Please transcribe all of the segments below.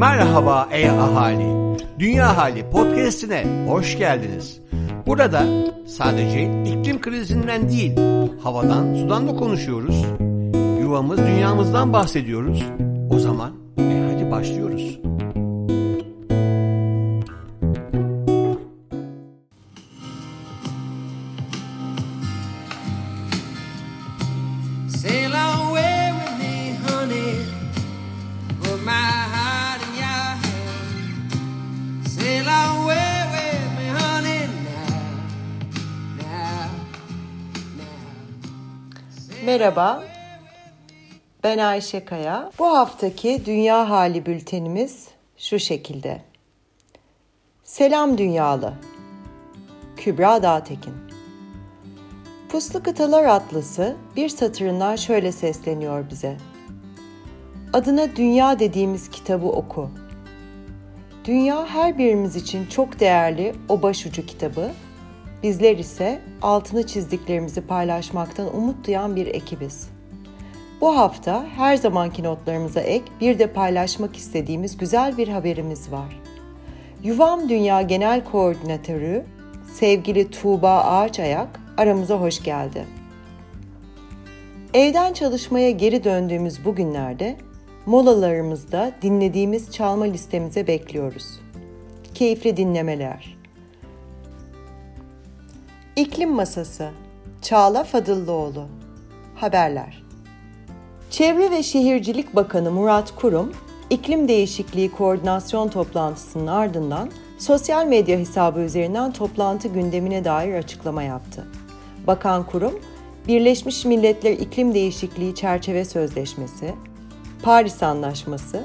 Merhaba ey ahali. Dünya Hali podcast'ine hoş geldiniz. Burada sadece iklim krizinden değil, havadan, sudan da konuşuyoruz. Yuvamız, dünyamızdan bahsediyoruz. O zaman e hadi başlıyoruz. Merhaba, ben Ayşe Kaya. Bu haftaki Dünya Hali bültenimiz şu şekilde. Selam Dünyalı. Kübra Dağtekin. Puslu Kıtalar Atlası bir satırından şöyle sesleniyor bize. Adına Dünya dediğimiz kitabı oku. Dünya her birimiz için çok değerli o başucu kitabı. Bizler ise altını çizdiklerimizi paylaşmaktan umut duyan bir ekibiz. Bu hafta her zamanki notlarımıza ek bir de paylaşmak istediğimiz güzel bir haberimiz var. Yuvam Dünya Genel Koordinatörü sevgili Tuğba Ağaçayak aramıza hoş geldi. Evden çalışmaya geri döndüğümüz bu günlerde molalarımızda dinlediğimiz çalma listemize bekliyoruz. Keyifli dinlemeler. İklim Masası Çağla Fadıllıoğlu Haberler Çevre ve Şehircilik Bakanı Murat Kurum, iklim değişikliği koordinasyon toplantısının ardından sosyal medya hesabı üzerinden toplantı gündemine dair açıklama yaptı. Bakan Kurum, Birleşmiş Milletler İklim Değişikliği Çerçeve Sözleşmesi, Paris Anlaşması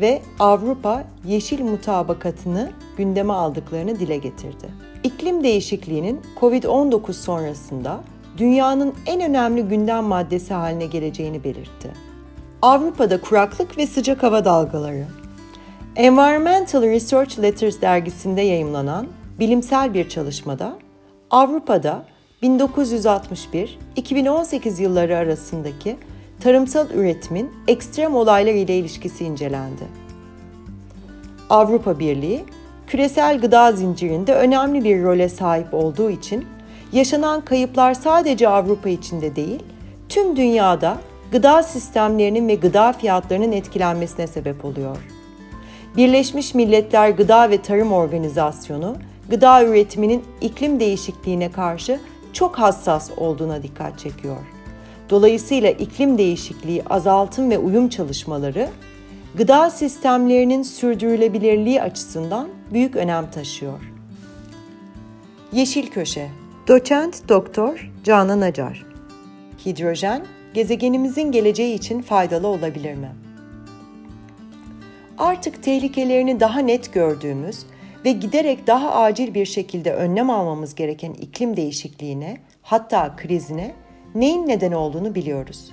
ve Avrupa Yeşil Mutabakatı'nı gündeme aldıklarını dile getirdi. İklim değişikliğinin COVID-19 sonrasında dünyanın en önemli gündem maddesi haline geleceğini belirtti. Avrupa'da kuraklık ve sıcak hava dalgaları. Environmental Research Letters dergisinde yayımlanan bilimsel bir çalışmada Avrupa'da 1961-2018 yılları arasındaki tarımsal üretimin ekstrem olaylar ile ilişkisi incelendi. Avrupa Birliği, küresel gıda zincirinde önemli bir role sahip olduğu için yaşanan kayıplar sadece Avrupa içinde değil, tüm dünyada gıda sistemlerinin ve gıda fiyatlarının etkilenmesine sebep oluyor. Birleşmiş Milletler Gıda ve Tarım Organizasyonu, gıda üretiminin iklim değişikliğine karşı çok hassas olduğuna dikkat çekiyor. Dolayısıyla iklim değişikliği azaltım ve uyum çalışmaları gıda sistemlerinin sürdürülebilirliği açısından büyük önem taşıyor. Yeşil Köşe Doçent Doktor Canan Acar Hidrojen gezegenimizin geleceği için faydalı olabilir mi? Artık tehlikelerini daha net gördüğümüz ve giderek daha acil bir şekilde önlem almamız gereken iklim değişikliğine, hatta krizine neyin neden olduğunu biliyoruz.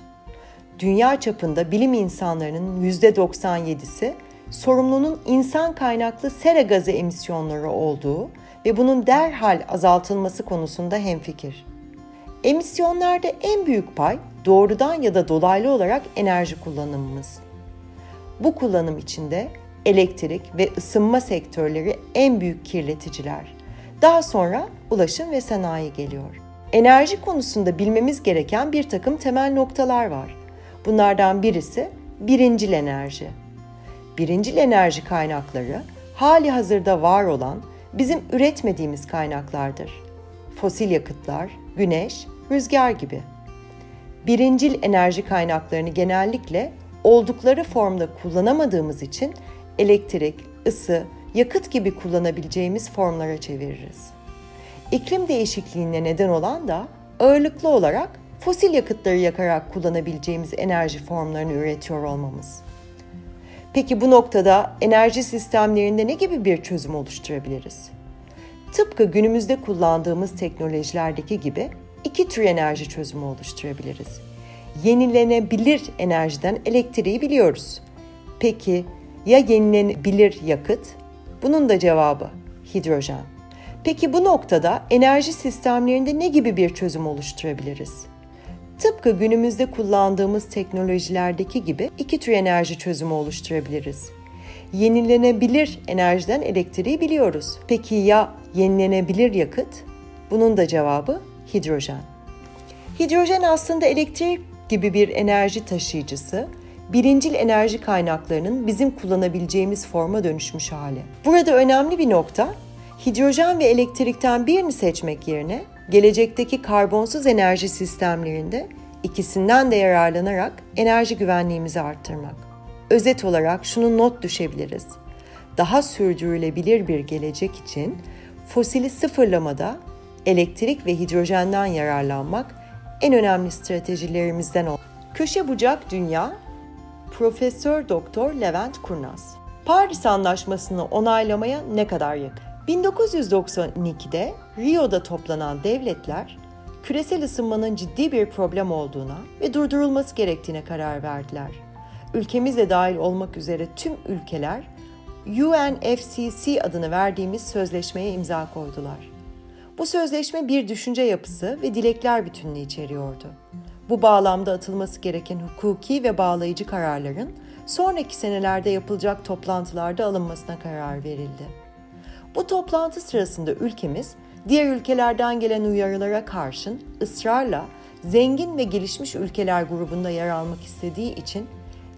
Dünya çapında bilim insanlarının %97'si sorumlunun insan kaynaklı sera gazı emisyonları olduğu ve bunun derhal azaltılması konusunda hemfikir. Emisyonlarda en büyük pay doğrudan ya da dolaylı olarak enerji kullanımımız. Bu kullanım içinde elektrik ve ısınma sektörleri en büyük kirleticiler. Daha sonra ulaşım ve sanayi geliyor. Enerji konusunda bilmemiz gereken bir takım temel noktalar var. Bunlardan birisi birincil enerji. Birincil enerji kaynakları hali hazırda var olan bizim üretmediğimiz kaynaklardır. Fosil yakıtlar, güneş, rüzgar gibi. Birincil enerji kaynaklarını genellikle oldukları formda kullanamadığımız için elektrik, ısı, yakıt gibi kullanabileceğimiz formlara çeviririz. İklim değişikliğine neden olan da ağırlıklı olarak fosil yakıtları yakarak kullanabileceğimiz enerji formlarını üretiyor olmamız. Peki bu noktada enerji sistemlerinde ne gibi bir çözüm oluşturabiliriz? Tıpkı günümüzde kullandığımız teknolojilerdeki gibi iki tür enerji çözümü oluşturabiliriz. Yenilenebilir enerjiden elektriği biliyoruz. Peki ya yenilenebilir yakıt? Bunun da cevabı hidrojen. Peki bu noktada enerji sistemlerinde ne gibi bir çözüm oluşturabiliriz? Tıpkı günümüzde kullandığımız teknolojilerdeki gibi iki tür enerji çözümü oluşturabiliriz. Yenilenebilir enerjiden elektriği biliyoruz. Peki ya yenilenebilir yakıt? Bunun da cevabı hidrojen. Hidrojen aslında elektrik gibi bir enerji taşıyıcısı, birincil enerji kaynaklarının bizim kullanabileceğimiz forma dönüşmüş hali. Burada önemli bir nokta, hidrojen ve elektrikten birini seçmek yerine gelecekteki karbonsuz enerji sistemlerinde ikisinden de yararlanarak enerji güvenliğimizi arttırmak. Özet olarak şunu not düşebiliriz. Daha sürdürülebilir bir gelecek için fosili sıfırlamada elektrik ve hidrojenden yararlanmak en önemli stratejilerimizden oldu. Köşe bucak dünya Profesör Doktor Levent Kurnaz. Paris Anlaşması'nı onaylamaya ne kadar yakın? 1992'de Rio'da toplanan devletler küresel ısınmanın ciddi bir problem olduğuna ve durdurulması gerektiğine karar verdiler. Ülkemiz de dahil olmak üzere tüm ülkeler UNFCCC adını verdiğimiz sözleşmeye imza koydular. Bu sözleşme bir düşünce yapısı ve dilekler bütününü içeriyordu. Bu bağlamda atılması gereken hukuki ve bağlayıcı kararların sonraki senelerde yapılacak toplantılarda alınmasına karar verildi. Bu toplantı sırasında ülkemiz diğer ülkelerden gelen uyarılara karşın ısrarla zengin ve gelişmiş ülkeler grubunda yer almak istediği için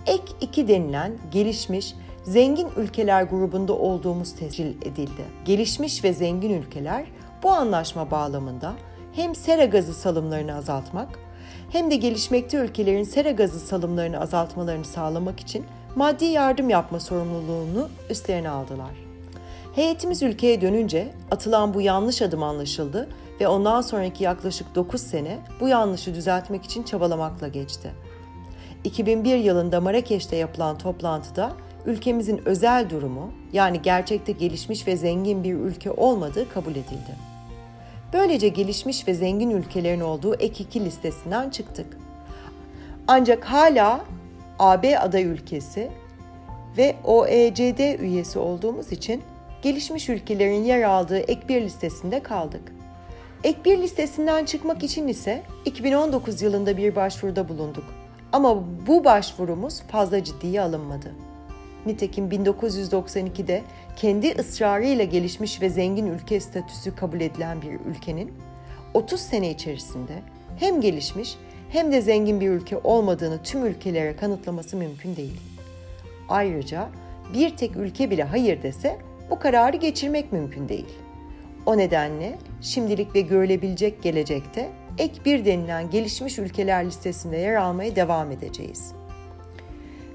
ek 2 denilen gelişmiş zengin ülkeler grubunda olduğumuz tescil edildi. Gelişmiş ve zengin ülkeler bu anlaşma bağlamında hem sera gazı salımlarını azaltmak hem de gelişmekte ülkelerin sera gazı salımlarını azaltmalarını sağlamak için maddi yardım yapma sorumluluğunu üstlerine aldılar. Heyetimiz ülkeye dönünce atılan bu yanlış adım anlaşıldı ve ondan sonraki yaklaşık 9 sene bu yanlışı düzeltmek için çabalamakla geçti. 2001 yılında Marrakeş'te yapılan toplantıda ülkemizin özel durumu yani gerçekte gelişmiş ve zengin bir ülke olmadığı kabul edildi. Böylece gelişmiş ve zengin ülkelerin olduğu ek 2 listesinden çıktık. Ancak hala AB aday ülkesi ve OECD üyesi olduğumuz için gelişmiş ülkelerin yer aldığı ek 1 listesinde kaldık. Ek 1 listesinden çıkmak için ise 2019 yılında bir başvuruda bulunduk. Ama bu başvurumuz fazla ciddiye alınmadı. Nitekim 1992'de kendi ısrarıyla gelişmiş ve zengin ülke statüsü kabul edilen bir ülkenin 30 sene içerisinde hem gelişmiş hem de zengin bir ülke olmadığını tüm ülkelere kanıtlaması mümkün değil. Ayrıca bir tek ülke bile hayır dese bu kararı geçirmek mümkün değil. O nedenle şimdilik ve görülebilecek gelecekte ek bir denilen gelişmiş ülkeler listesinde yer almaya devam edeceğiz.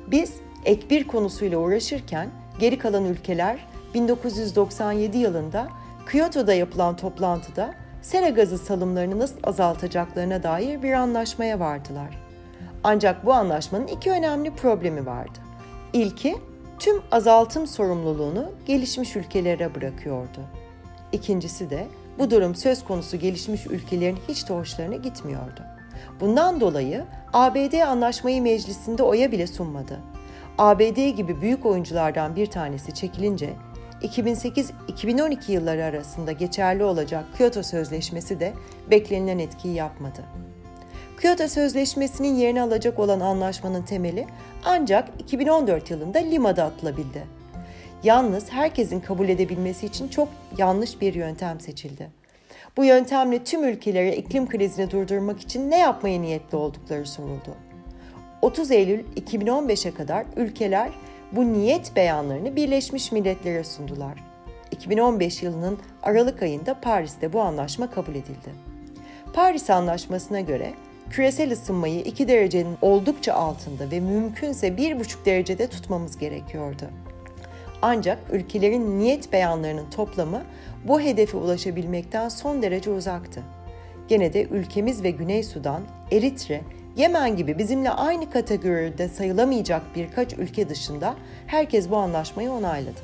Biz ek bir konusuyla uğraşırken geri kalan ülkeler 1997 yılında Kyoto'da yapılan toplantıda sera gazı salımlarını nasıl azaltacaklarına dair bir anlaşmaya vardılar. Ancak bu anlaşmanın iki önemli problemi vardı. İlki, tüm azaltım sorumluluğunu gelişmiş ülkelere bırakıyordu. İkincisi de bu durum söz konusu gelişmiş ülkelerin hiç de hoşlarına gitmiyordu. Bundan dolayı ABD anlaşmayı meclisinde oya bile sunmadı. ABD gibi büyük oyunculardan bir tanesi çekilince 2008-2012 yılları arasında geçerli olacak Kyoto Sözleşmesi de beklenilen etkiyi yapmadı. Kyoto Sözleşmesi'nin yerini alacak olan anlaşmanın temeli ancak 2014 yılında Lima'da atılabildi. Yalnız herkesin kabul edebilmesi için çok yanlış bir yöntem seçildi. Bu yöntemle tüm ülkelere iklim krizini durdurmak için ne yapmaya niyetli oldukları soruldu. 30 Eylül 2015'e kadar ülkeler bu niyet beyanlarını Birleşmiş Milletler'e sundular. 2015 yılının Aralık ayında Paris'te bu anlaşma kabul edildi. Paris Anlaşması'na göre küresel ısınmayı 2 derecenin oldukça altında ve mümkünse 1,5 derecede tutmamız gerekiyordu. Ancak ülkelerin niyet beyanlarının toplamı bu hedefe ulaşabilmekten son derece uzaktı. Gene de ülkemiz ve Güney Sudan, Eritre Yemen gibi bizimle aynı kategoride sayılamayacak birkaç ülke dışında herkes bu anlaşmayı onayladı.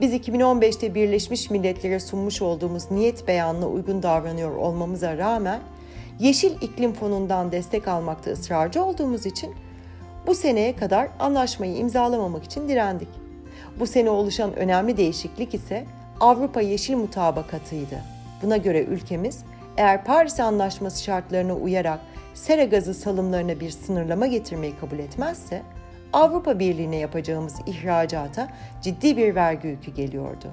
Biz 2015'te Birleşmiş Milletler'e sunmuş olduğumuz niyet beyanına uygun davranıyor olmamıza rağmen Yeşil İklim Fonu'ndan destek almakta ısrarcı olduğumuz için bu seneye kadar anlaşmayı imzalamamak için direndik. Bu sene oluşan önemli değişiklik ise Avrupa Yeşil Mutabakatı'ydı. Buna göre ülkemiz eğer Paris Anlaşması şartlarına uyarak sera gazı salımlarına bir sınırlama getirmeyi kabul etmezse Avrupa Birliği'ne yapacağımız ihracata ciddi bir vergi yükü geliyordu.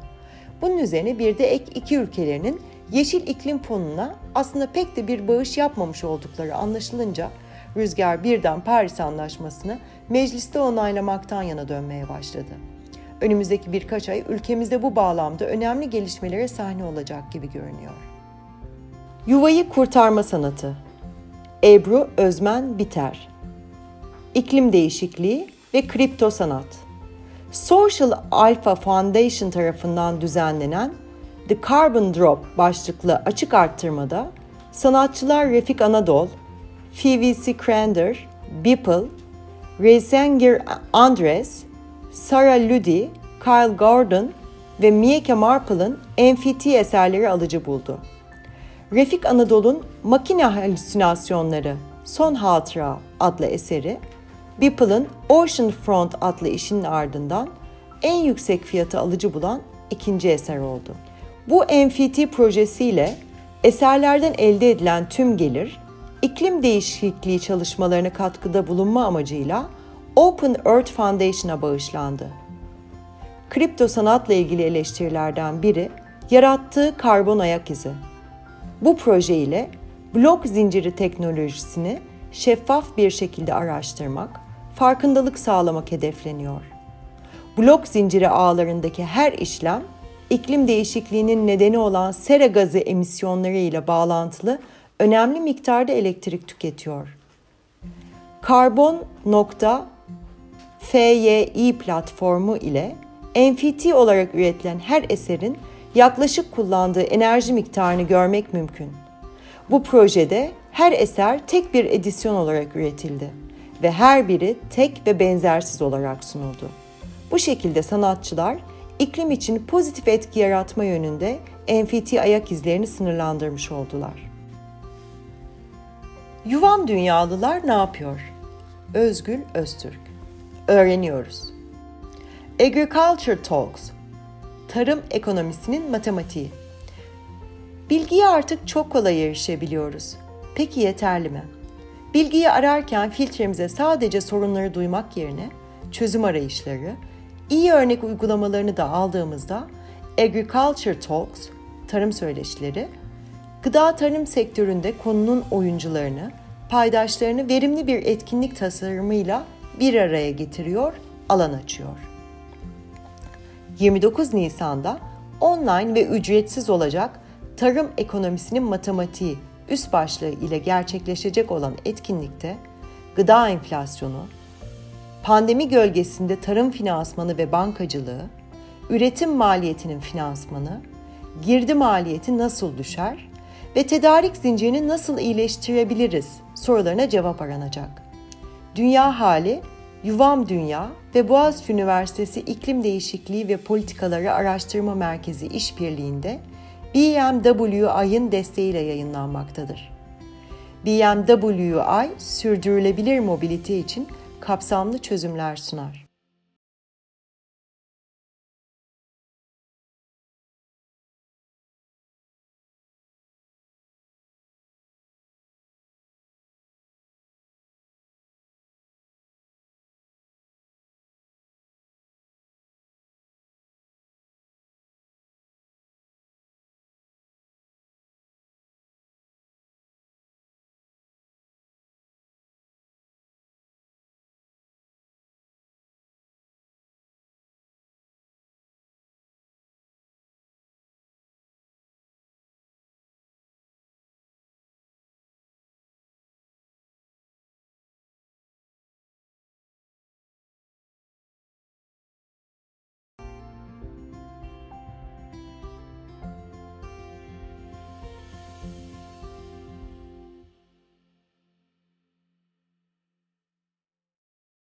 Bunun üzerine bir de ek iki ülkelerinin Yeşil İklim Fonu'na aslında pek de bir bağış yapmamış oldukları anlaşılınca Rüzgar birden Paris Anlaşması'nı mecliste onaylamaktan yana dönmeye başladı. Önümüzdeki birkaç ay ülkemizde bu bağlamda önemli gelişmelere sahne olacak gibi görünüyor. Yuvayı kurtarma sanatı Ebru Özmen Biter İklim değişikliği ve kripto sanat Social Alpha Foundation tarafından düzenlenen The Carbon Drop başlıklı açık arttırmada sanatçılar Refik Anadol, Phoebe Crander, Beeple, Reisengir Andres, Sarah Ludi, Kyle Gordon ve Mieke Marple'ın NFT eserleri alıcı buldu. Refik Anadolu'nun Makine Halüsinasyonları Son Hatıra adlı eseri, Beeple'ın Ocean Front adlı işinin ardından en yüksek fiyatı alıcı bulan ikinci eser oldu. Bu NFT projesiyle eserlerden elde edilen tüm gelir, iklim değişikliği çalışmalarına katkıda bulunma amacıyla Open Earth Foundation'a bağışlandı. Kripto sanatla ilgili eleştirilerden biri yarattığı karbon ayak izi. Bu proje ile blok zinciri teknolojisini şeffaf bir şekilde araştırmak, farkındalık sağlamak hedefleniyor. Blok zinciri ağlarındaki her işlem iklim değişikliğinin nedeni olan sera gazı emisyonları ile bağlantılı önemli miktarda elektrik tüketiyor. Karbon.fyi platformu ile NFT olarak üretilen her eserin yaklaşık kullandığı enerji miktarını görmek mümkün. Bu projede her eser tek bir edisyon olarak üretildi ve her biri tek ve benzersiz olarak sunuldu. Bu şekilde sanatçılar iklim için pozitif etki yaratma yönünde NFT ayak izlerini sınırlandırmış oldular. Yuvam dünyalılar ne yapıyor? Özgül Öztürk Öğreniyoruz. Agriculture Talks Tarım ekonomisinin matematiği Bilgiye artık çok kolay erişebiliyoruz. Peki yeterli mi? Bilgiyi ararken filtremize sadece sorunları duymak yerine çözüm arayışları, iyi örnek uygulamalarını da aldığımızda Agriculture Talks, tarım söyleşileri, gıda tarım sektöründe konunun oyuncularını, paydaşlarını verimli bir etkinlik tasarımıyla bir araya getiriyor, alan açıyor. 29 Nisan'da online ve ücretsiz olacak Tarım Ekonomisinin Matematiği üst başlığı ile gerçekleşecek olan etkinlikte gıda enflasyonu, pandemi gölgesinde tarım finansmanı ve bankacılığı, üretim maliyetinin finansmanı, girdi maliyeti nasıl düşer ve tedarik zincirini nasıl iyileştirebiliriz sorularına cevap aranacak. Dünya Hali, Yuvam Dünya ve Boğaziçi Üniversitesi İklim Değişikliği ve Politikaları Araştırma Merkezi işbirliğinde BMWI'ın desteğiyle yayınlanmaktadır. BMWI sürdürülebilir mobilite için kapsamlı çözümler sunar.